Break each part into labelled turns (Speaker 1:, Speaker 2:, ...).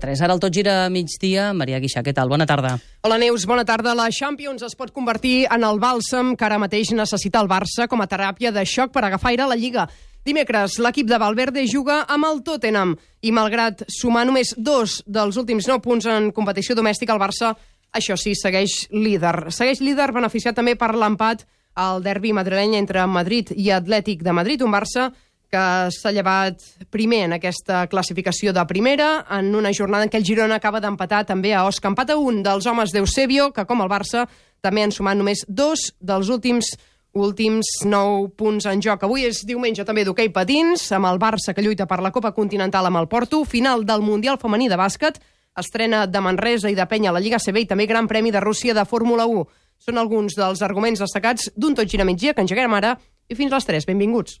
Speaker 1: 3. Ara el tot gira a migdia. Maria Guixà, què tal? Bona tarda.
Speaker 2: Hola Neus, bona tarda. La Champions es pot convertir en el bàlsam que ara mateix necessita el Barça com a teràpia de xoc per agafar aire a la Lliga. Dimecres, l'equip de Valverde juga amb el Tottenham i malgrat sumar només dos dels últims nou punts en competició domèstica, el Barça, això sí, segueix líder. Segueix líder beneficiat també per l'empat al derbi madrileny entre Madrid i Atlètic de Madrid, un Barça que s'ha llevat primer en aquesta classificació de primera, en una jornada en què el Girona acaba d'empatar també a Osca. Empat a un dels homes d'Eusebio, que com el Barça també han sumat només dos dels últims últims nou punts en joc. Avui és diumenge també d'hoquei patins, amb el Barça que lluita per la Copa Continental amb el Porto, final del Mundial Femení de Bàsquet, estrena de Manresa i de Penya a la Lliga CB i també Gran Premi de Rússia de Fórmula 1. Són alguns dels arguments destacats d'un tot gira migdia que engeguem ara i fins a les 3. Benvinguts.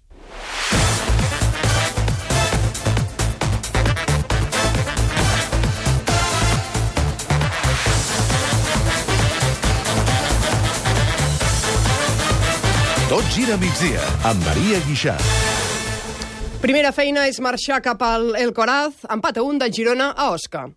Speaker 3: Tot gira migdia amb Maria Guixà.
Speaker 2: Primera feina és marxar cap al El Coraz, empat a un de Girona a Osca.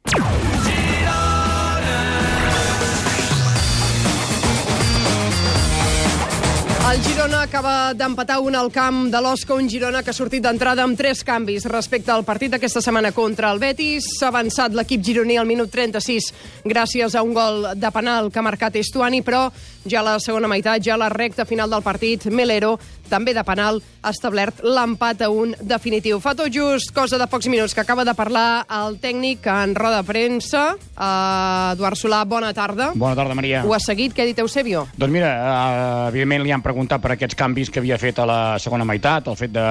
Speaker 2: El Girona acaba d'empatar un al camp de l'Osca, un Girona que ha sortit d'entrada amb tres canvis respecte al partit d'aquesta setmana contra el Betis. S'ha avançat l'equip gironí al minut 36 gràcies a un gol de penal que ha marcat Estuani, però ja a la segona meitat, ja a la recta final del partit, Melero, també de penal, ha establert l'empat a un definitiu. Fa tot just cosa de pocs minuts que acaba de parlar el tècnic en roda de premsa. Uh, Eduard Solà, bona tarda.
Speaker 4: Bona tarda, Maria.
Speaker 2: Ho ha seguit? Què ha dit Eusebio?
Speaker 4: Doncs mira, uh, evidentment li han preguntat per aquests canvis que havia fet a la segona meitat, el fet de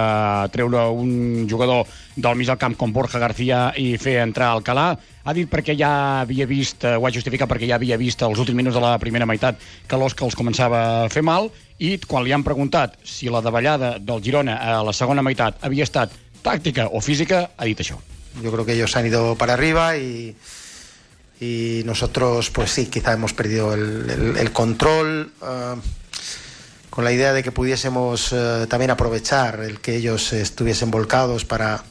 Speaker 4: treure un jugador del mig del camp com Borja García i fer entrar Alcalà. Ha dit perquè ja havia vist, uh, ho ha justificat perquè ja havia vist els últims minuts de la primera meitat que l'Osca els començava a fer mal i quan li han preguntat si la davallada del Girona a la segona meitat havia estat tàctica o física, ha dit això.
Speaker 5: Yo creo que ellos han ido para arriba y, y nosotros, pues sí, quizá hemos perdido el, el- el control ah, con la idea de que pudiésemos eh, también aprovechar el que ellos estuviesen volcados para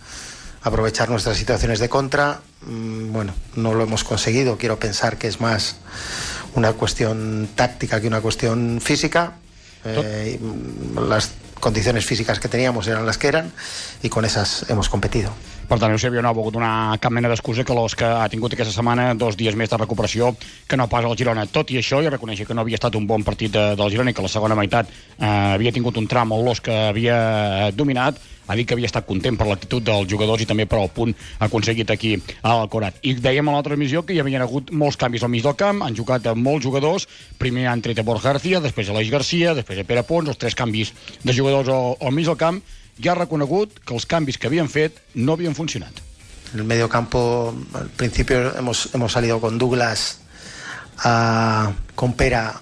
Speaker 5: aprovechar nuestras situaciones de contra. Mm, bueno, no lo hemos conseguido. Quiero pensar que es más una cuestión táctica que una cuestión física. Eh, las condiciones físicas que teníamos eran las que eran y con esas hemos competido.
Speaker 4: Per tant, Eusebio no ha volgut donar cap mena d'excusa que l'Osca ha tingut aquesta setmana dos dies més de recuperació que no pas el Girona. Tot i això, i reconèixer que no havia estat un bon partit de, del Girona i que la segona meitat eh, havia tingut un tram on l'Osca havia dominat, ha dit que havia estat content per l'actitud dels jugadors i també per el punt aconseguit aquí al Corat. I dèiem a la transmissió que hi havien hagut molts canvis al mig del camp, han jugat amb molts jugadors, primer han tret a Borja García, després a Aleix Garcia, després a Pere Pons, els tres canvis de jugadors al, al mig del camp, i ha reconegut que els canvis que havien fet no havien funcionat.
Speaker 5: En el medio campo, al principio hemos, hemos salido con Douglas, ah, con Pera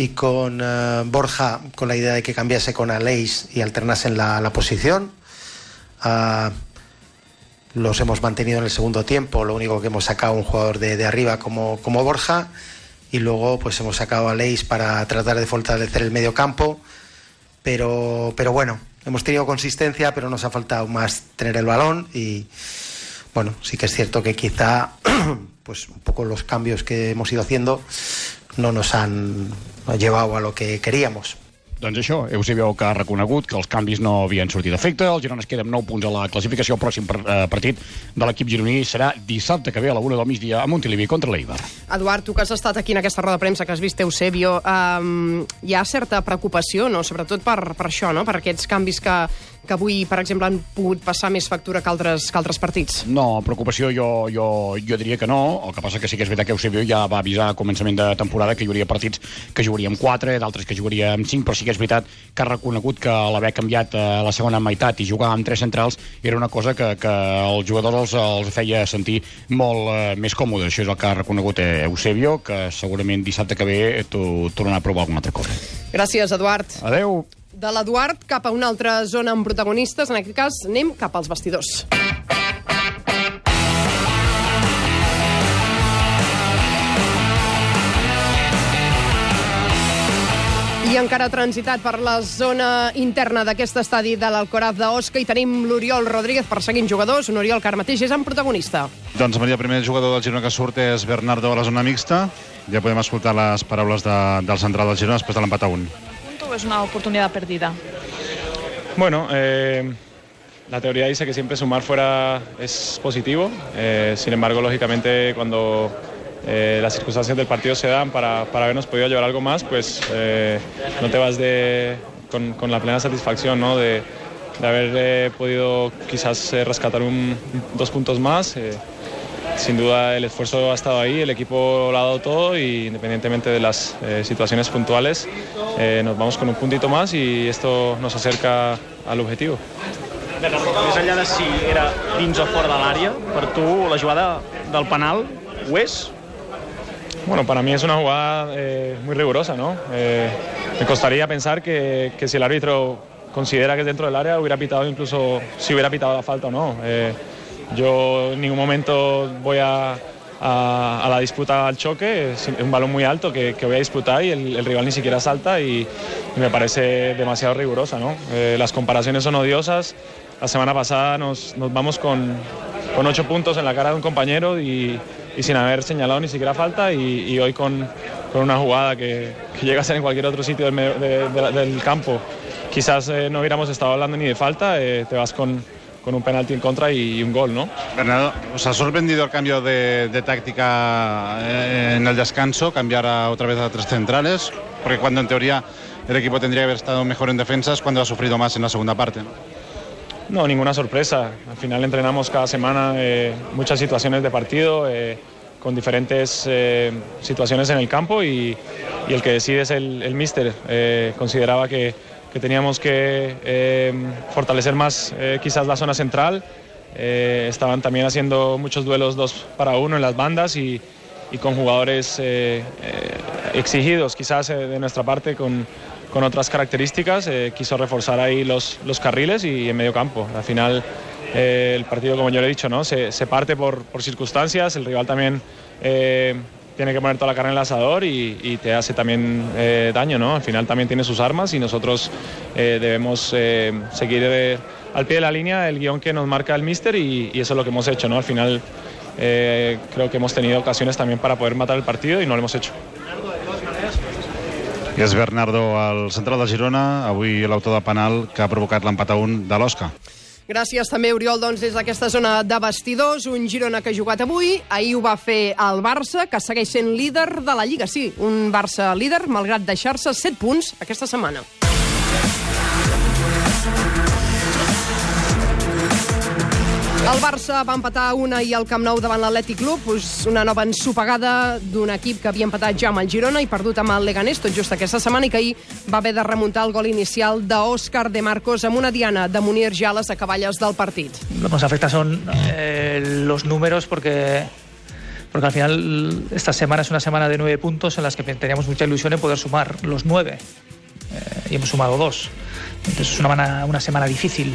Speaker 5: y con eh, Borja, con la idea de que cambiase con Aleix y alternasen la, la posición. Ah, los hemos mantenido en el segundo tiempo, lo único que hemos sacado un jugador de, arriba como, como Borja y luego pues hemos sacado a Aleix para tratar de fortalecer el medio campo, pero, pero bueno, hemos tenido consistencia, pero nos ha faltado más tener el balón y bueno, sí que es cierto que quizá pues un poco los cambios que hemos ido haciendo no nos han llevado a lo que queríamos.
Speaker 4: Doncs això, Eusebio que ha reconegut que els canvis no havien sortit d'efecte, el Girona es queda amb 9 punts a la classificació, el pròxim eh, partit de l'equip gironí serà dissabte que ve a la 1 del migdia a Montilivi contra l'Eibar.
Speaker 2: Eduard, tu que has estat aquí en aquesta roda de premsa, que has vist Eusebio, um, hi ha certa preocupació, no? sobretot per, per això, no? per aquests canvis que, que avui, per exemple, han pogut passar més factura que altres, que altres partits.
Speaker 4: No, preocupació jo, jo, jo diria que no, el que passa que sí que és veritat que Eusebio ja va avisar a començament de temporada que hi hauria partits que jugaríem 4, d'altres que jugaríem 5, però sí que és veritat que ha reconegut que l'haver canviat a la segona meitat i jugar amb tres centrals era una cosa que, que els jugadors els, els feia sentir molt eh, més còmodes. Això és el que ha reconegut eh, Eusebio, que segurament dissabte que ve tornarà a provar alguna altra cosa.
Speaker 2: Gràcies, Eduard.
Speaker 4: Adeu!
Speaker 2: de l'Eduard cap a una altra zona amb protagonistes. En aquest cas, anem cap als vestidors. I encara transitat per la zona interna d'aquest estadi de l'Alcoraz d'Osca i tenim l'Oriol Rodríguez perseguint jugadors. Un Oriol que ara mateix és en protagonista.
Speaker 6: Doncs Maria, el primer jugador del Girona que surt és Bernardo a la zona mixta. Ja podem escoltar les paraules de, del central del Girona després de l'empat a
Speaker 7: 1. Es una oportunidad perdida?
Speaker 8: Bueno, eh, la teoría dice que siempre sumar fuera es positivo. Eh, sin embargo, lógicamente, cuando eh, las circunstancias del partido se dan para, para habernos podido llevar algo más, pues eh, no te vas de, con, con la plena satisfacción ¿no? de, de haber eh, podido quizás eh, rescatar un- dos puntos más. Sin duda el esfuerzo ha estado ahí, el equipo lo ha dado todo y independientemente de las eh, situaciones puntuales eh, nos vamos con un puntito más y esto nos acerca al objetivo.
Speaker 9: Més enllà de si era dins o fora de l'àrea, per tu la jugada del penal ho és?
Speaker 8: Bueno, para mí es una jugada eh, muy rigurosa, ¿no? Eh, me costaría pensar que, que si el árbitro considera que es dentro del área hubiera pitado incluso si hubiera pitado la falta o no. Yo en ningún momento voy a, a- la disputa al choque, es un balón muy alto que, que voy a disputar y el, rival ni siquiera salta y, me parece demasiado rigurosa, ¿no? Eh, las comparaciones son odiosas. La semana pasada nos, nos vamos con, con ocho puntos en la cara de un compañero y, y sin haber señalado ni siquiera falta y, hoy con, con una jugada que, que llega a ser en cualquier otro sitio del, del campo. Quizás eh, no hubiéramos estado hablando ni de falta, eh, te vas con, con un penalti en contra y, un gol, ¿no?
Speaker 6: Bernardo, ¿os ha sorprendido el cambio de, de táctica eh, en el descanso? Cambiar a- otra vez a tres centrales? Porque cuando en teoría el equipo tendría que haber estado mejor en defensas, cuando ha sufrido más en la segunda parte. ¿no?
Speaker 8: Ninguna sorpresa. Al final entrenamos cada semana eh, muchas situaciones de partido eh, con diferentes eh, situaciones en el campo y, y el que decide es el, el míster. Consideraba que, que teníamos que eh, fortalecer más eh, quizás la zona central. Eh, estaban también haciendo muchos duelos dos para uno en las bandas y, con jugadores exigidos quizás de nuestra parte con, con otras características. quiso reforzar ahí los, los carriles y en medio campo. Al final el partido, como yo le he dicho, ¿no? se, se parte por, por circunstancias, el rival también tiene que poner toda la carne en el asador y, te hace también eh, daño. ¿no? Al final también tiene sus armas y nosotros eh, debemos eh, seguir al pie de la línea el guion que nos marca el míster y, eso es lo que hemos hecho. ¿no? Al final creo que hemos tenido ocasiones también para poder matar el partido y no lo hemos hecho.
Speaker 6: I és Bernardo, el central de Girona, avui l'autor de penal que ha provocat l'empat a un de l'Osca.
Speaker 2: Gràcies també, Oriol, doncs, des d'aquesta zona de vestidors. Un Girona que ha jugat avui. Ahir ho va fer el Barça, que segueix sent líder de la Lliga. Sí, un Barça líder, malgrat deixar-se 7 punts aquesta setmana. El Barça va empatar una i al Camp Nou davant l'Atlètic Club, una nova ensopegada d'un equip que havia empatat ja amb el Girona i perdut amb el Leganés tot just aquesta setmana i que ahir va haver de remuntar el gol inicial d'Òscar de Marcos amb una diana de Munir ja a les acaballes del partit.
Speaker 10: Lo que nos afecta son eh, los números porque, porque al final esta semana es una semana de nueve puntos en las que teníamos mucha ilusión en poder sumar los nueve eh, y hemos sumado dos. Entonces es una, mana- una semana difícil,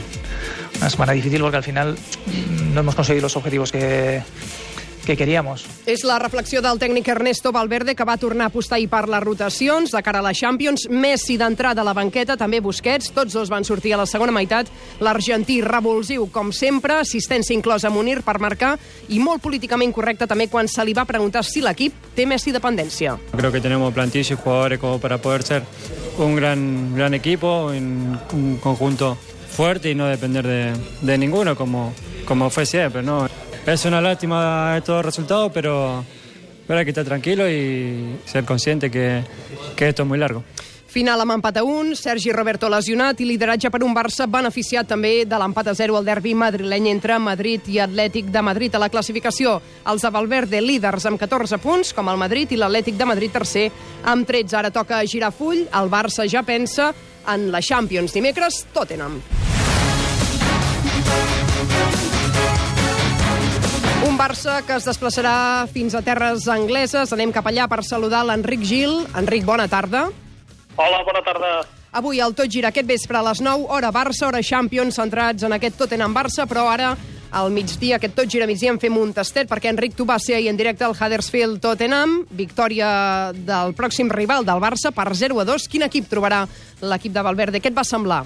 Speaker 10: una semana difícil porque al final no hemos conseguido los objetivos que, que queríamos.
Speaker 2: És la reflexió del tècnic Ernesto Valverde, que va tornar a apostar i per les rotacions de cara a la Champions. Messi d'entrada a la banqueta, també Busquets, tots dos van sortir a la segona meitat. L'argentí revulsiu, com sempre, assistència inclosa a Munir per marcar, i molt políticament correcte també quan se li va preguntar si l'equip té Messi dependència.
Speaker 11: Creo que tenemos plantilla y jugadores como para poder ser un gran, gran equipo, un, un conjunto fuerte y no depender de, de ninguno como, como fue siempre. ¿no? Es una lástima estos resultados, pero, pero hay que estar tranquilo y ser consciente que, que esto es muy largo.
Speaker 2: Final amb empat a 1, Sergi Roberto lesionat i lideratge per un Barça beneficiat també de l'empat a 0 al derbi madrileny entre Madrid i Atlètic de Madrid a la classificació. Els de Valverde líders amb 14 punts, com el Madrid, i l'Atlètic de Madrid tercer amb 13. Ara toca girar full, el Barça ja pensa en la Champions. Dimecres, Tottenham. Un Barça que es desplaçarà fins a terres angleses. Anem cap allà per saludar l'Enric Gil. Enric, bona tarda.
Speaker 9: Hola, bona tarda.
Speaker 2: Avui el Tot Gira aquest vespre a les 9, hora Barça, hora Champions, centrats en aquest Tottenham-Barça, però ara al migdia, aquest tot gira migdia, en fem un tastet, perquè Enric, tu vas ser ahir en directe al Huddersfield Tottenham, victòria del pròxim rival del Barça per 0 a 2. Quin equip trobarà l'equip de Valverde? Què et va semblar?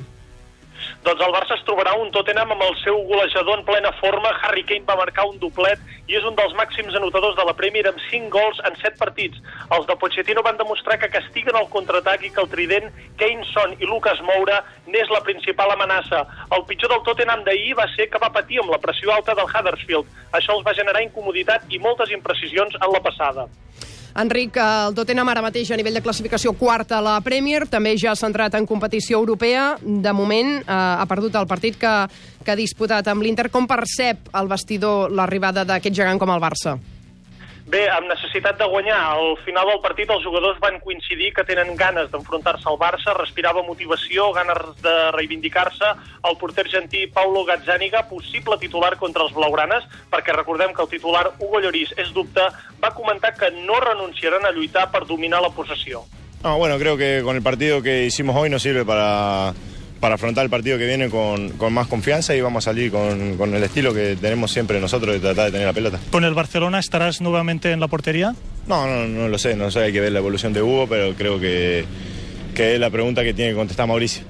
Speaker 12: Doncs el Barça es trobarà un Tottenham amb el seu golejador en plena forma. Harry Kane va marcar un doblet i és un dels màxims anotadors de la Premier amb 5 gols en 7 partits. Els de Pochettino van demostrar que castiguen el contraatac i que el trident Kane, Son i Lucas Moura n'és la principal amenaça. El pitjor del Tottenham d'ahir va ser que va patir amb la pressió alta del Huddersfield. Això els va generar incomoditat i moltes imprecisions en la passada.
Speaker 2: Enric, el Tottenham ara mateix a nivell de classificació quarta a la Premier, també ja centrat en competició europea. De moment eh, ha perdut el partit que, que ha disputat amb l'Inter. Com percep el vestidor l'arribada d'aquest gegant com el Barça?
Speaker 12: Bé, amb necessitat de guanyar. Al final del partit els jugadors van coincidir que tenen ganes d'enfrontar-se al Barça, respirava motivació, ganes de reivindicar-se. El porter argentí Paulo Gazzaniga, possible titular contra els blaugranes, perquè recordem que el titular Hugo Lloris és dubte, va comentar que no renunciaran a lluitar per dominar la possessió.
Speaker 13: No, bueno, creo que con el partido que hicimos hoy nos sirve para para afrontar el partido que viene con, con más confianza y vamos a salir con, con, el estilo que tenemos siempre nosotros de tratar de tener la pelota.
Speaker 14: ¿Con el Barcelona estarás nuevamente en la portería?
Speaker 13: No, no, no lo sé, no sé, hay que ver la evolución de Hugo, pero creo que, que es la pregunta que tiene que contestar Mauricio.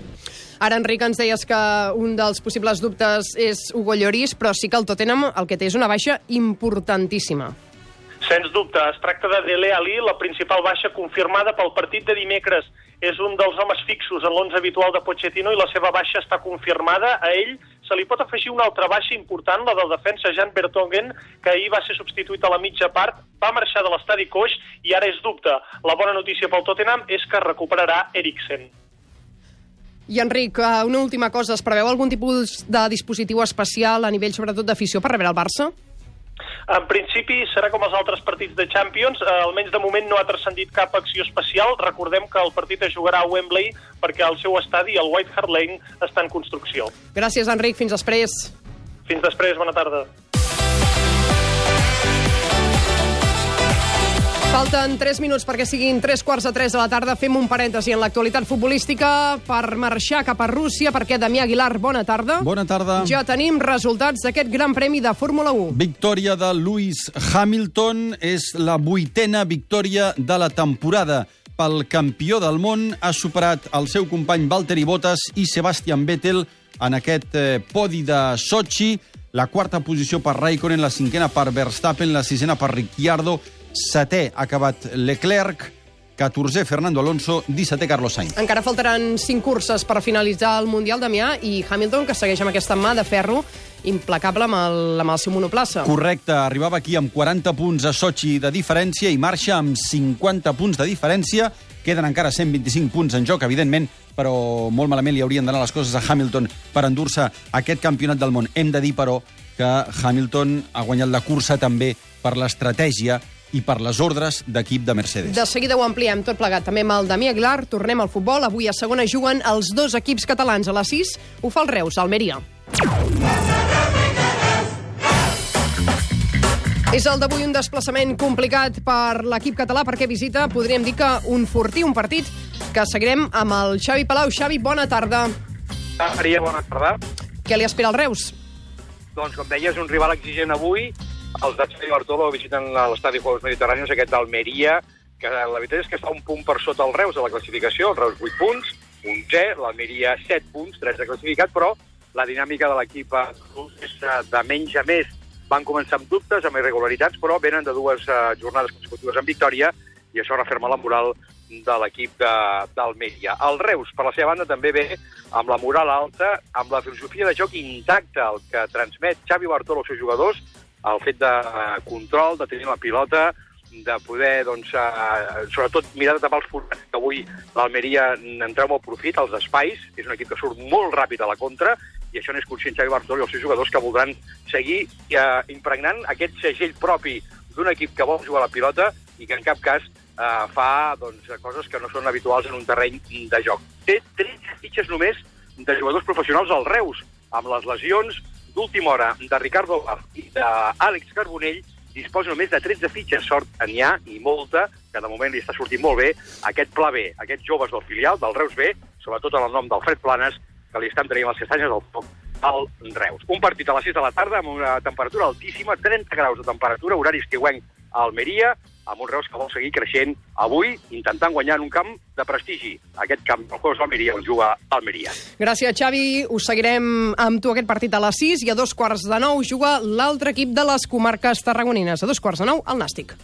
Speaker 2: Ara, Enric, ens deies que un dels possibles dubtes és Hugo Lloris, però sí que el Tottenham el que té és una baixa importantíssima.
Speaker 12: Sens dubte, es tracta de Dele Ali, la principal baixa confirmada pel partit de dimecres. És un dels homes fixos en l'11 habitual de Pochettino i la seva baixa està confirmada. A ell se li pot afegir una altra baixa important, la del defensa Jan Bertongen, que ahir va ser substituït a la mitja part, va marxar de l'estadi coix i ara és dubte. La bona notícia pel Tottenham és que recuperarà Eriksen.
Speaker 2: I Enric, eh, una última cosa, es preveu algun tipus de dispositiu especial a nivell sobretot d'afició per rebre el Barça?
Speaker 12: En principi serà com els altres partits de Champions, eh, almenys de moment no ha transcendit cap acció especial. Recordem que el partit es jugarà a Wembley perquè el seu estadi, el White Hart Lane, està en construcció.
Speaker 2: Gràcies, Enric. Fins després.
Speaker 12: Fins després. Bona tarda.
Speaker 2: Falten 3 minuts perquè siguin 3 quarts de 3 de la tarda. Fem un parèntesi en l'actualitat futbolística per marxar cap a Rússia, perquè Damià Aguilar, bona tarda.
Speaker 15: Bona tarda.
Speaker 2: Ja tenim resultats d'aquest Gran Premi de Fórmula 1.
Speaker 15: Victòria de Lewis Hamilton és la vuitena victòria de la temporada. Pel campió del món ha superat el seu company Valtteri Bottas i Sebastian Vettel en aquest eh, podi de Sochi. La quarta posició per Raikkonen, la cinquena per Verstappen, la sisena per Ricciardo, setè ha acabat Leclerc, 14è Fernando Alonso, 17è Carlos Sainz.
Speaker 2: Encara faltaran 5 curses per finalitzar el Mundial Damià i Hamilton, que segueix amb aquesta mà de ferro implacable amb el, amb el seu monoplaça.
Speaker 15: Correcte, arribava aquí amb 40 punts a Sochi de diferència i marxa amb 50 punts de diferència. Queden encara 125 punts en joc, evidentment, però molt malament li haurien d'anar les coses a Hamilton per endur-se aquest campionat del món. Hem de dir, però, que Hamilton ha guanyat la cursa també per l'estratègia i per les ordres d'equip de Mercedes.
Speaker 2: De seguida ho ampliem tot plegat. També amb el Damià Aguilar tornem al futbol. Avui a segona juguen els dos equips catalans. A les 6 ho fa el Reus, Almeria. És el d'avui un desplaçament complicat per l'equip català perquè visita, podríem dir que un fortí, un partit que seguirem amb el Xavi Palau. Xavi, bona tarda.
Speaker 16: Maria, bona tarda.
Speaker 2: Què li espera al Reus?
Speaker 16: Doncs, com deies, un rival exigent avui. Els de Xavi Bartolo visiten l'estadi Juegos Mediterranis, aquest d'Almeria, que la veritat és que està un punt per sota el Reus a la classificació, el Reus 8 punts, un G, l'Almeria 7 punts, 13 classificat, però la dinàmica de l'equip és de menys a més van començar amb dubtes, amb irregularitats, però venen de dues uh, jornades consecutives en victòria i això referma la moral de l'equip d'Almeria. El Reus, per la seva banda, també ve amb la moral alta, amb la filosofia de joc intacta, el que transmet Xavi Bartolo als seus jugadors, el fet de control, de tenir la pilota, de poder, doncs, uh, sobretot mirar de tapar els forats, que avui l'Almeria en treu molt profit, als espais, és un equip que surt molt ràpid a la contra, i això n'és conscient Xavi Bartolo i els seus jugadors que voldran seguir eh, impregnant aquest segell propi d'un equip que vol jugar a la pilota i que en cap cas eh, fa doncs, coses que no són habituals en un terreny de joc. Té 13 fitxes només de jugadors professionals al Reus, amb les lesions d'última hora de Ricardo Bar i d'Àlex Carbonell, disposa només de 13 fitxes, sort n'hi ha i molta, que de moment li està sortint molt bé, aquest pla B, aquests joves del filial, del Reus B, sobretot en el nom d'Alfred Planes, que li estan traient les castanyes del foc al Reus. Un partit a les 6 de la tarda amb una temperatura altíssima, 30 graus de temperatura, horari estiuenc a Almeria, amb un Reus que vol seguir creixent avui, intentant guanyar en un camp de prestigi, aquest camp del Juegos d'Almeria, on juga Almeria.
Speaker 2: Gràcies, Xavi. Us seguirem amb tu aquest partit a les 6 i a dos quarts de nou juga l'altre equip de les comarques tarragonines. A dos quarts de nou, el Nàstic.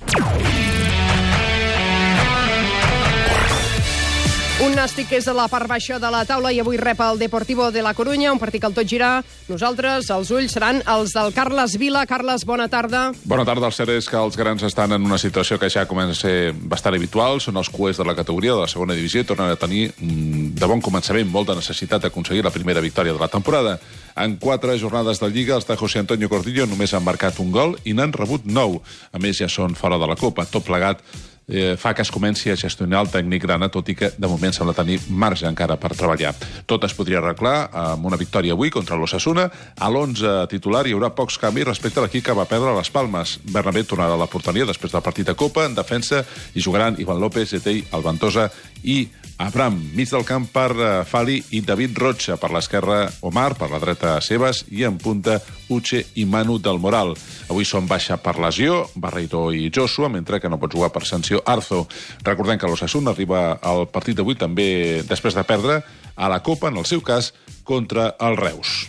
Speaker 2: Un Nàstic és a la part baixa de la taula i avui rep el Deportivo de la Corunya, un partit que el tot girar. Nosaltres, els ulls, seran els del Carles Vila. Carles, bona tarda.
Speaker 17: Bona tarda. El cert és que els grans estan en una situació que ja comença a ser bastant habitual. Són els cuers de la categoria de la segona divisió i tornen a tenir de bon començament molta necessitat d'aconseguir la primera victòria de la temporada. En quatre jornades de Lliga, els de José Antonio Cordillo només han marcat un gol i n'han rebut nou. A més, ja són fora de la Copa. Tot plegat eh, fa que es comenci a gestionar el tècnic grana, tot i que de moment sembla tenir marge encara per treballar. Tot es podria arreglar amb una victòria avui contra l'Ossassuna. A l'11 titular hi haurà pocs canvis respecte a l'equip que va perdre les Palmes. Bernabé tornarà a la porteria després del partit de Copa. En defensa hi jugaran Ivan López, Etei, Alventosa i Abram. Mig del camp per uh, Fali i David Rocha. Per l'esquerra, Omar. Per la dreta, Sebas. I en punta, Uche i Manu del Moral. Avui són baixa per lesió, Barreiro i Joshua, mentre que no pot jugar per sanció Arzo. Recordem que l'Ossassuna arriba al partit d'avui també després de perdre a la Copa, en el seu cas, contra el Reus.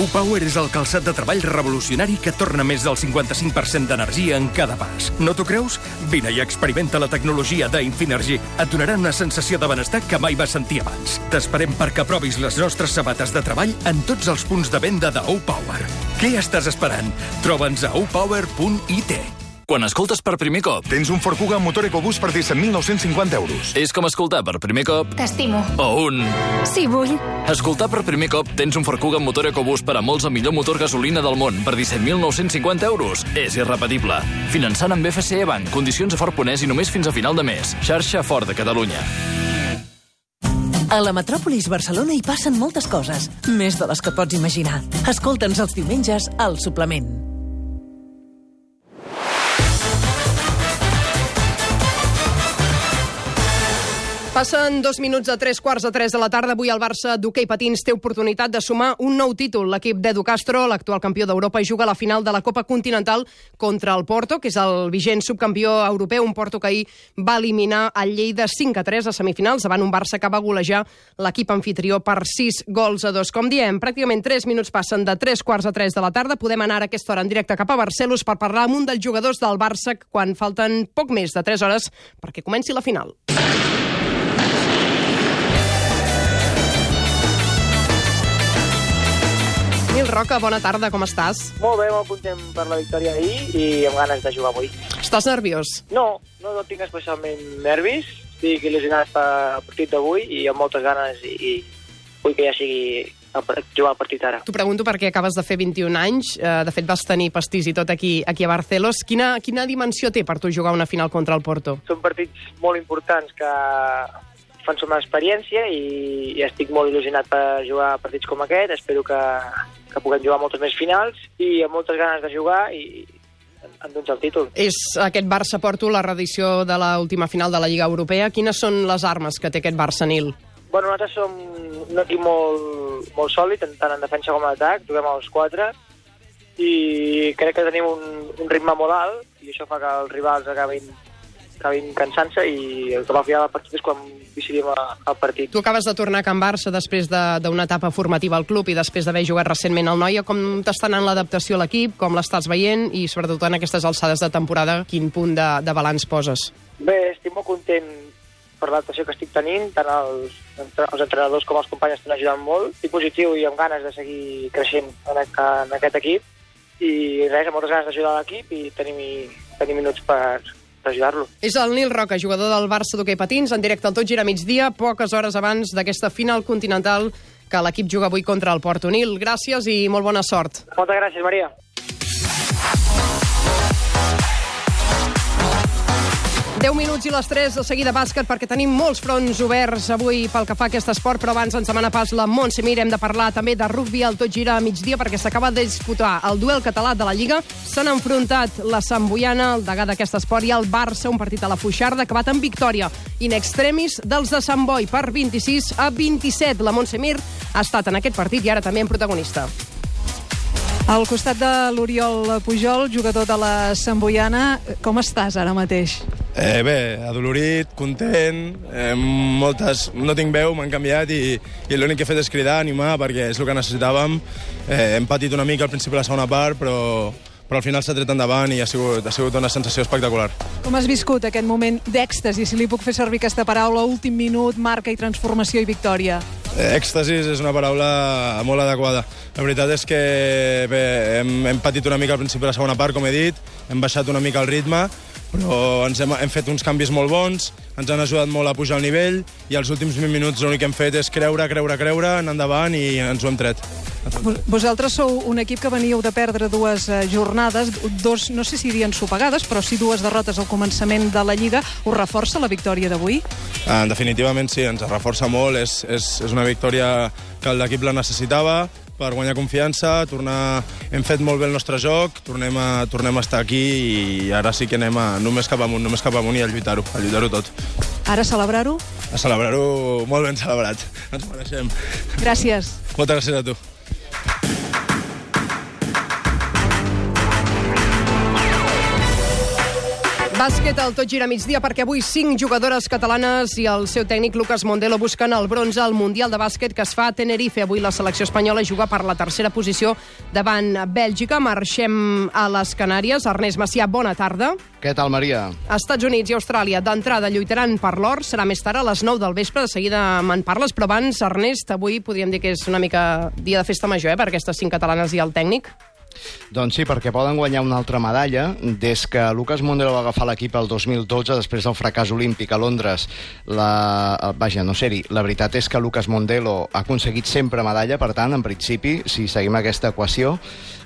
Speaker 18: U-Power és el calçat de treball revolucionari que torna més del 55% d'energia en cada pas. No t'ho creus? Vine i experimenta la tecnologia d'Infinergy. Et donarà una sensació de benestar que mai vas sentir abans. T'esperem perquè provis les nostres sabates de treball en tots els punts de venda de U-Power. Què estàs esperant? Troba'ns a upower.it.
Speaker 19: Quan escoltes per primer cop...
Speaker 3: Tens un Ford Kuga motor EcoBoost per 17.950 euros.
Speaker 19: És com escoltar per primer cop...
Speaker 20: T'estimo.
Speaker 19: O un...
Speaker 20: Sí, vull.
Speaker 19: Escoltar per primer cop tens un Ford Kuga amb motor EcoBoost per a molts el millor motor gasolina del món per 17.950 euros. És irrepetible. Finançant amb FCE Bank. Condicions a Ford Ponès i només fins a final de mes. Xarxa Ford de Catalunya.
Speaker 21: A la metròpolis Barcelona hi passen moltes coses, més de les que pots imaginar. Escolta'ns els diumenges al suplement.
Speaker 2: Passen dos minuts a tres quarts de tres de la tarda. Avui el Barça d'hoquei patins té oportunitat de sumar un nou títol. L'equip d'Edu Castro, l'actual campió d'Europa, juga la final de la Copa Continental contra el Porto, que és el vigent subcampió europeu, un Porto que ahir va eliminar el Lleida 5 a 3 a semifinals davant un Barça que va golejar l'equip anfitrió per 6 gols a 2. Com diem, pràcticament 3 minuts passen de 3 quarts a 3 de la tarda. Podem anar a aquesta hora en directe cap a Barcelos per parlar amb un dels jugadors del Barça quan falten poc més de 3 hores perquè comenci la final. Roca, bona tarda, com estàs?
Speaker 22: Molt bé, molt content per la victòria ahir i amb ganes de jugar avui.
Speaker 2: Estàs nerviós?
Speaker 22: No, no, no tinc especialment nervis. Estic il·lusionat pel partit d'avui i amb moltes ganes i, i vull que ja sigui el, jugar el partit ara.
Speaker 2: T'ho pregunto perquè acabes de fer 21 anys, eh, de fet vas tenir pastís i tot aquí, aquí a Barcelos. Quina, quina dimensió té per tu jugar una final contra el Porto?
Speaker 22: Són partits molt importants que fan sumar experiència i, i estic molt il·lusionat per jugar partits com aquest. Espero que, que puguem jugar moltes més finals i amb moltes ganes de jugar i endur-nos el títol.
Speaker 2: És aquest Barça-Porto la reedició de l'última final de la Lliga Europea. Quines són les armes que té aquest Barça, Nil?
Speaker 22: Bueno, nosaltres som un equip molt, molt sòlid, tant en defensa com en atac, juguem als quatre, i crec que tenim un, un ritme molt alt, i això fa que els rivals acabin, acabin cansant-se, i el que va final del partit és quan decidim el partit.
Speaker 2: Tu acabes de tornar a Can Barça després de- d'una etapa formativa al club i després d'haver jugat recentment al Noia. Com t'està anant l'adaptació a l'equip? Com l'estàs veient? I sobretot en aquestes alçades de temporada, quin punt de, de balanç poses?
Speaker 22: Bé, estic molt content per l'adaptació que estic tenint, tant els, els entrenadors com els companys estan ajudant molt. Estic positiu i amb ganes de seguir creixent en, en aquest equip i res, amb moltes ganes d'ajudar l'equip i tenir, tenir minuts per, per ajudar-lo.
Speaker 2: És el Nil Roca, jugador del Barça d'hoquei patins, en directe al Tot Gira migdia, poques hores abans d'aquesta final continental que l'equip juga avui contra el Porto. Nil, gràcies i molt bona sort.
Speaker 22: Moltes gràcies, Maria.
Speaker 2: 10 minuts i les 3 de seguida bàsquet perquè tenim molts fronts oberts avui pel que fa a aquest esport, però abans ens demana pas la Montse Mir. Hem de parlar també de rugby al tot gira a migdia perquè s'acaba de disputar el duel català de la Lliga. S'han enfrontat la Sant Boiana, el degà d'aquest esport, i el Barça, un partit a la Fuixarda, acabat amb victòria in extremis dels de Sant Boi per 26 a 27. La Montse Mir ha estat en aquest partit i ara també en protagonista.
Speaker 23: Al costat de l'Oriol Pujol, jugador de la Sant Boiana, com estàs ara mateix?
Speaker 20: Eh, bé, adolorit, content, eh, moltes... no tinc veu, m'han canviat i, i l'únic que he fet és cridar, animar, perquè és el que necessitàvem. Eh, hem patit una mica al principi de la segona part, però, però al final s'ha tret endavant i ha sigut, ha sigut una sensació espectacular.
Speaker 23: Com has viscut aquest moment d'èxtasi, si li puc fer servir aquesta paraula, últim minut, marca i transformació i victòria?
Speaker 20: Èxtasis és una paraula molt adequada. La veritat és que bé, hem, hem patit una mica al principi de la segona part, com he dit, hem baixat una mica el ritme, però ens hem, hem fet uns canvis molt bons, ens han ajudat molt a pujar el nivell i els últims 20 minuts l'únic que hem fet és creure, creure, creure, anar endavant i ens ho hem tret.
Speaker 23: Vosaltres sou un equip que veníeu de perdre dues eh, jornades, dos, no sé si dirien sopegades, però sí dues derrotes al començament de la Lliga. Us reforça la victòria d'avui?
Speaker 20: Ah, definitivament sí, ens reforça molt. És, és, és una victòria que l'equip la necessitava per guanyar confiança, tornar... hem fet molt bé el nostre joc, tornem a, tornem a estar aquí i ara sí que anem a, només cap amunt, només cap amunt i a lluitar-ho, a lluitar-ho tot.
Speaker 23: Ara celebrar-ho?
Speaker 20: A celebrar-ho molt ben celebrat, ens mereixem.
Speaker 23: Gràcies.
Speaker 20: Moltes gràcies a tu.
Speaker 2: Bàsquet al tot gira migdia perquè avui cinc jugadores catalanes i el seu tècnic Lucas Mondelo busquen el bronze al Mundial de Bàsquet que es fa a Tenerife. Avui la selecció espanyola juga per la tercera posició davant Bèlgica. Marxem a les Canàries. Ernest Macià, bona tarda.
Speaker 24: Què tal, Maria?
Speaker 2: Estats Units i Austràlia d'entrada lluitaran per l'or. Serà més tard a les 9 del vespre. De seguida me'n parles, però abans, Ernest, avui podríem dir que és una mica dia de festa major eh, per aquestes cinc catalanes i el tècnic.
Speaker 24: Doncs sí, perquè poden guanyar una altra medalla. Des que Lucas Mondelo va agafar l'equip el 2012, després del fracàs olímpic a Londres, la... vaja, no sé-hi, la veritat és que Lucas Mondelo ha aconseguit sempre medalla, per tant, en principi, si seguim aquesta equació,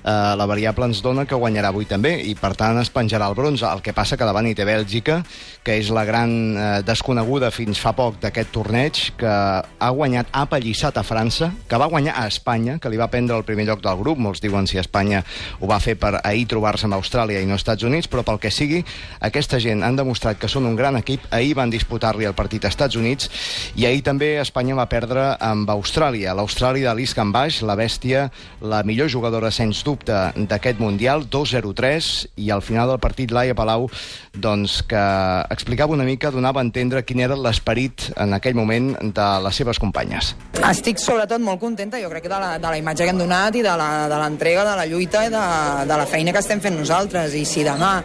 Speaker 24: eh, la variable ens dona que guanyarà avui també, i per tant es penjarà el bronze. El que passa que davant hi té Bèlgica, que és la gran eh, desconeguda fins fa poc d'aquest torneig, que ha guanyat, ha apallissat a França, que va guanyar a Espanya, que li va prendre el primer lloc del grup, molts diuen si Espanya ho va fer per ahir trobar-se amb Austràlia i no Estats Units, però pel que sigui, aquesta gent han demostrat que són un gran equip. Ahir van disputar-li el partit a Estats Units i ahir també Espanya va perdre amb Austràlia. L'Austràlia de l'Iscan Baix, la bèstia, la millor jugadora, sens dubte, d'aquest Mundial, 2-0-3, i al final del partit Laia Palau, doncs, que explicava una mica, donava a entendre quin era l'esperit en aquell moment de les seves companyes.
Speaker 25: Estic sobretot molt contenta, jo crec que de la, de la imatge que hem donat i de l'entrega, de, de la lluita i de, de la feina que estem fent nosaltres. I si demà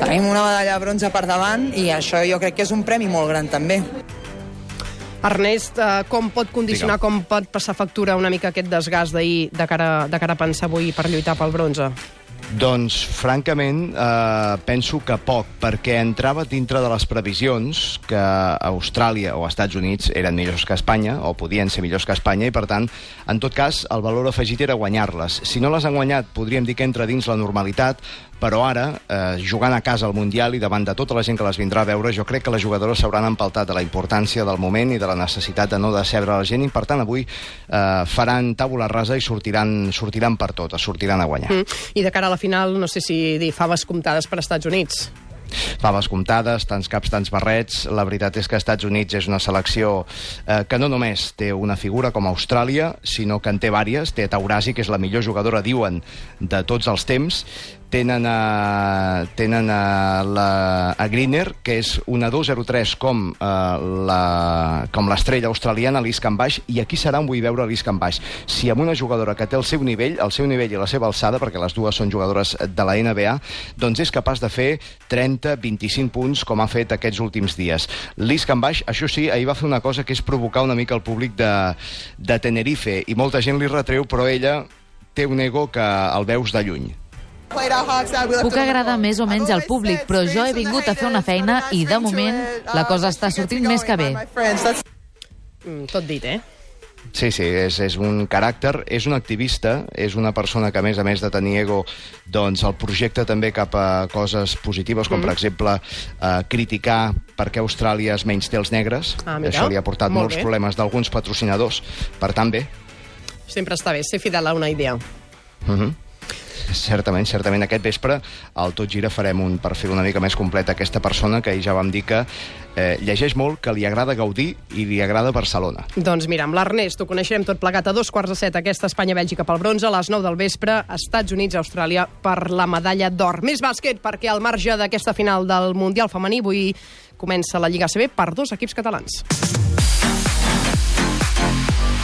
Speaker 25: tenim una medalla de bronze per davant, i això jo crec que és un premi molt gran també.
Speaker 2: Ernest, eh, com pot condicionar, Digue'm. com pot passar factura una mica aquest desgast d'ahir de, cara, de cara a pensar avui per lluitar pel bronze?
Speaker 24: Doncs, francament, eh, penso que poc, perquè entrava dintre de les previsions que Austràlia o Estats Units eren millors que Espanya, o podien ser millors que Espanya, i per tant, en tot cas, el valor afegit era guanyar-les. Si no les han guanyat, podríem dir que entra dins la normalitat, però ara, eh, jugant a casa al Mundial i davant de tota la gent que les vindrà a veure, jo crec que les jugadores s'hauran empaltat de la importància del moment i de la necessitat de no decebre la gent, i per tant avui eh, faran tàbula rasa i sortiran, sortiran per tot, sortiran a guanyar.
Speaker 2: Mm. I de cara a la final, no sé si dir faves comptades per Estats Units.
Speaker 24: faves comptades, tants caps, tants barrets. La veritat és que Estats Units és una selecció eh, que no només té una figura com Austràlia, sinó que en té vàries. Té Taurasi, que és la millor jugadora, diuen, de tots els temps, tenen a, tenen a, la, a Greener, que és una 2-0-3 com eh, la, com l'estrella australiana, l'Iscan Baix, i aquí serà on vull veure l'Iscan Baix. Si amb una jugadora que té el seu nivell, el seu nivell i la seva alçada, perquè les dues són jugadores de la NBA, doncs és capaç de fer 30-25 punts com ha fet aquests últims dies. L'Iscan Baix, això sí, ahir va fer una cosa que és provocar una mica el públic de, de Tenerife, i molta gent li retreu, però ella té un ego que el veus de lluny.
Speaker 26: Puc agradar més o menys al públic, però jo he vingut a fer una feina i, de moment, la cosa està sortint més que bé.
Speaker 2: Mm, tot dit, eh?
Speaker 24: Sí, sí, és, és un caràcter, és un activista, és una persona que, a més a més de tenir ego, doncs el projecte també cap a coses positives, com
Speaker 2: Mm.
Speaker 24: per exemple eh, criticar per què Austràlia es menys té els negres.
Speaker 2: Ah, mira.
Speaker 24: Això li ha portat
Speaker 2: Molt
Speaker 24: molts
Speaker 2: bé.
Speaker 24: problemes d'alguns patrocinadors. Per tant, bé.
Speaker 2: Sempre està bé ser fidel a una idea.
Speaker 24: Mhm. Certament, certament. Aquest vespre al Tot Gira farem un perfil una mica més complet a aquesta persona que ahir ja vam dir que eh, llegeix molt, que li agrada gaudir i li agrada Barcelona.
Speaker 2: Doncs mira, amb l'Ernest ho coneixerem tot plegat a dos quarts de set aquesta Espanya-Bèlgica pel bronze, a les 9 del vespre, Estats Units-Austràlia per la medalla d'or. Més bàsquet, perquè al marge d'aquesta final del Mundial femení, avui comença la Lliga CB per dos equips catalans.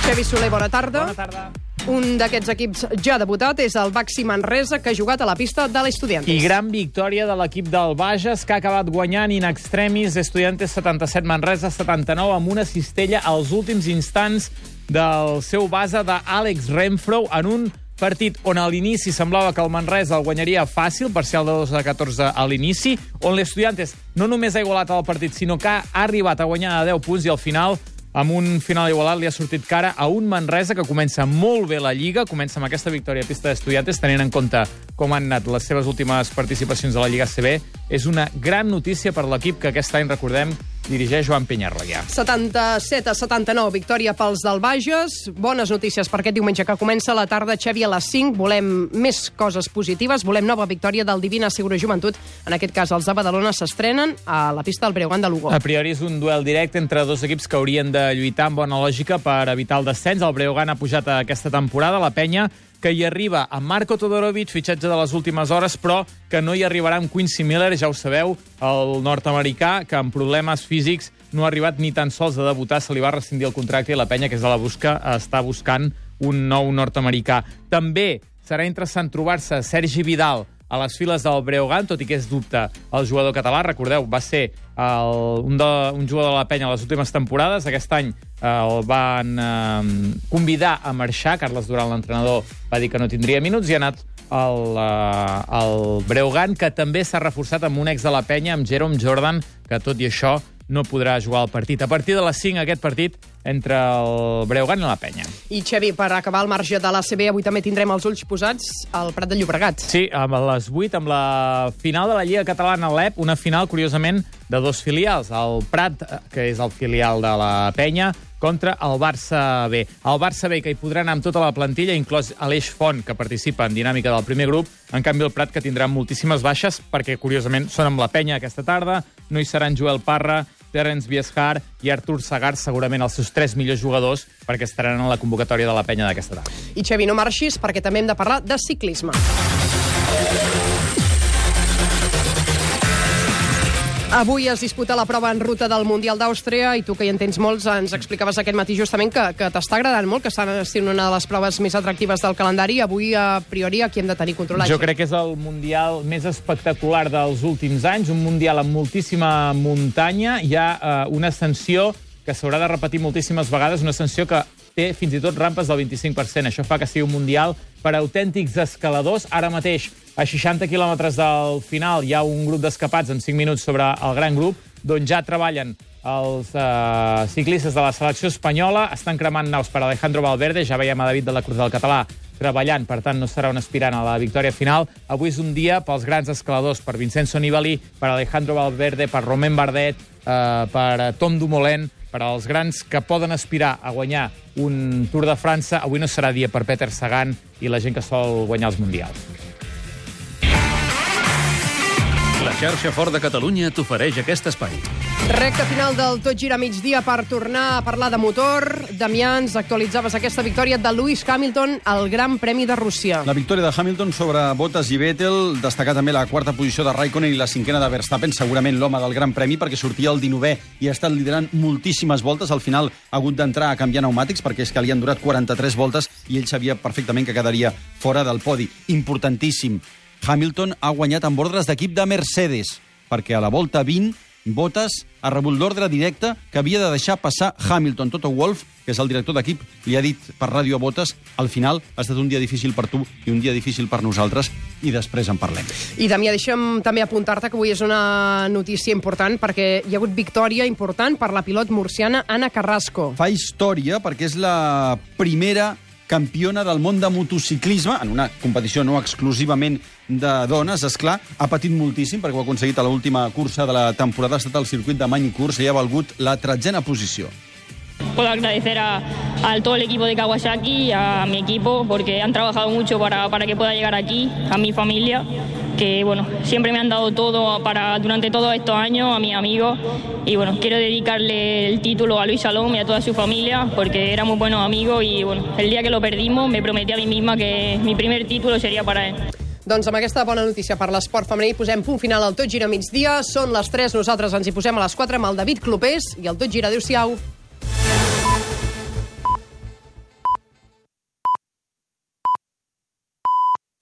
Speaker 2: Xevi Soler, bona tarda. Bona tarda. Un d'aquests equips ja debutat és el Baxi Manresa, que ha jugat a la pista de l'Estudiantes.
Speaker 27: I gran victòria de l'equip del Bages, que ha acabat guanyant in extremis Estudiantes 77 Manresa 79 amb una cistella als últims instants del seu base d'Àlex Renfro en un partit on a l'inici semblava que el Manresa el guanyaria fàcil, parcial de 2 a 14 a l'inici, on l'Estudiantes no només ha igualat el partit, sinó que ha arribat a guanyar a 10 punts i al final amb un final igualat li ha sortit cara a un Manresa que comença molt bé la Lliga, comença amb aquesta victòria a pista d'estudiantes, tenint en compte com han anat les seves últimes participacions a la Lliga CB. És una gran notícia per l'equip que aquest any, recordem, dirigeix Joan Penyarroia.
Speaker 2: 77 a 79, victòria pels del Bages. Bones notícies per aquest diumenge que comença la tarda. Xevi, a les 5 volem més coses positives. Volem nova victòria del Divina Segura Joventut. En aquest cas, els de Badalona s'estrenen a la pista del Breogán de Lugo.
Speaker 27: A priori és un duel directe entre dos equips que haurien de lluitar amb bona lògica per evitar el descens. El Breogán ha pujat aquesta temporada, la penya que hi arriba amb Marco Todorovic, fitxatge de les últimes hores, però que no hi arribarà amb Quincy Miller, ja ho sabeu, el nord-americà, que amb problemes físics no ha arribat ni tan sols a debutar, se li va rescindir el contracte i la penya, que és de la busca, està buscant un nou nord-americà. També serà interessant trobar-se Sergi Vidal a les files del Breogán, tot i que és dubte el jugador català. Recordeu, va ser el, un, de, un jugador de la penya a les últimes temporades. Aquest any el van eh, convidar a marxar. Carles Duran, l'entrenador, va dir que no tindria minuts i ha anat el, uh, el Breogán, que també s'ha reforçat amb un ex de la penya, amb Jerome Jordan, que tot i això no podrà jugar el partit. A partir de les 5, aquest partit entre el Breogán i la penya.
Speaker 2: I, Xevi, per acabar el marge de l'ACB, avui també tindrem els ulls posats al Prat de Llobregat.
Speaker 27: Sí, amb les 8, amb la final de la Lliga Catalana a l'EP, una final, curiosament, de dos filials. El Prat, eh, que és el filial de la penya, contra el Barça B. El Barça B, que hi podrà anar amb tota la plantilla, inclòs Aleix Font, que participa en dinàmica del primer grup, en canvi el Prat, que tindrà moltíssimes baixes, perquè, curiosament, són amb la penya aquesta tarda, no hi seran Joel Parra, Terence Bieshar i Artur Sagar, segurament els seus tres millors jugadors, perquè estaran en la convocatòria de la penya d'aquesta tarda.
Speaker 2: I, Xevi, no marxis, perquè també hem de parlar de ciclisme. Avui es disputa la prova en ruta del Mundial d'Àustria i tu, que hi entens molts, ens explicaves aquest matí justament que, que t'està agradant molt, que està sent una de les proves més atractives del calendari. Avui, a priori, aquí hem de tenir controlat.
Speaker 27: Jo crec que és el Mundial més espectacular dels últims anys, un Mundial amb moltíssima muntanya, hi ha eh, una ascensió que s'haurà de repetir moltíssimes vegades, una ascensió que té fins i tot rampes del 25%. Això fa que sigui un Mundial per autèntics escaladors. Ara mateix, a 60 quilòmetres del final, hi ha un grup d'escapats en 5 minuts sobre el gran grup, d'on ja treballen els eh, ciclistes de la selecció espanyola. Estan cremant naus per Alejandro Valverde, ja veiem a David de la Cruz del Català treballant, per tant no serà un aspirant a la victòria final. Avui és un dia pels grans escaladors, per Vincenzo Nibali, per Alejandro Valverde, per Romain Bardet, eh, per Tom Dumoulin, per als grans que poden aspirar a guanyar un Tour de França. Avui no serà dia per Peter Sagan i la gent que sol guanyar els Mundials.
Speaker 28: La xarxa Fort de Catalunya t'ofereix aquest espai.
Speaker 2: Recte final del Tot Gira migdia per tornar a parlar de motor. Damià, ens actualitzaves aquesta victòria de Lewis Hamilton al Gran Premi de Rússia.
Speaker 15: La victòria de Hamilton sobre Bottas i Vettel, destacar també la quarta posició de Raikkonen i la cinquena de Verstappen, segurament l'home del Gran Premi, perquè sortia el 19è i ha estat liderant moltíssimes voltes. Al final ha hagut d'entrar a canviar pneumàtics perquè és que li han durat 43 voltes i ell sabia perfectament que quedaria fora del podi. Importantíssim. Hamilton ha guanyat amb ordres d'equip de Mercedes, perquè a la volta 20 Bottas ha rebut l'ordre directe que havia de deixar passar Hamilton. Toto Wolff, que és el director d'equip, li ha dit per ràdio a Bottas al final ha estat un dia difícil per tu i un dia difícil per nosaltres i després en parlem.
Speaker 2: I, Damià, deixa'm també apuntar-te que avui és una notícia important perquè hi ha hagut victòria important per la pilot murciana Anna Carrasco.
Speaker 15: Fa història perquè és la primera campiona del món de motociclisme, en una competició no exclusivament de dones, és clar, ha patit moltíssim perquè ho ha aconseguit a l'última cursa de la temporada, ha estat al circuit de Magny-Cours i ha valgut la tretzena posició.
Speaker 29: Puedo agradecer a, a todo el equipo de Kawasaki, a mi equipo, porque han trabajado mucho para, para que pueda llegar aquí, a mi familia, que bueno, siempre me han dado todo para, durante todos estos años, a mis amigos, y bueno, quiero dedicarle el título a Luis Salom y a toda su familia, porque éramos buenos amigos y bueno, el día que lo perdimos me prometí a mí misma que mi primer título sería para él.
Speaker 2: Doncs amb aquesta bona notícia per l'esport femení posem punt final al Tot Gira migdia. Són les 3, nosaltres ens hi posem a les 4 amb el David Clopés i el Tot Gira. Adéu-siau.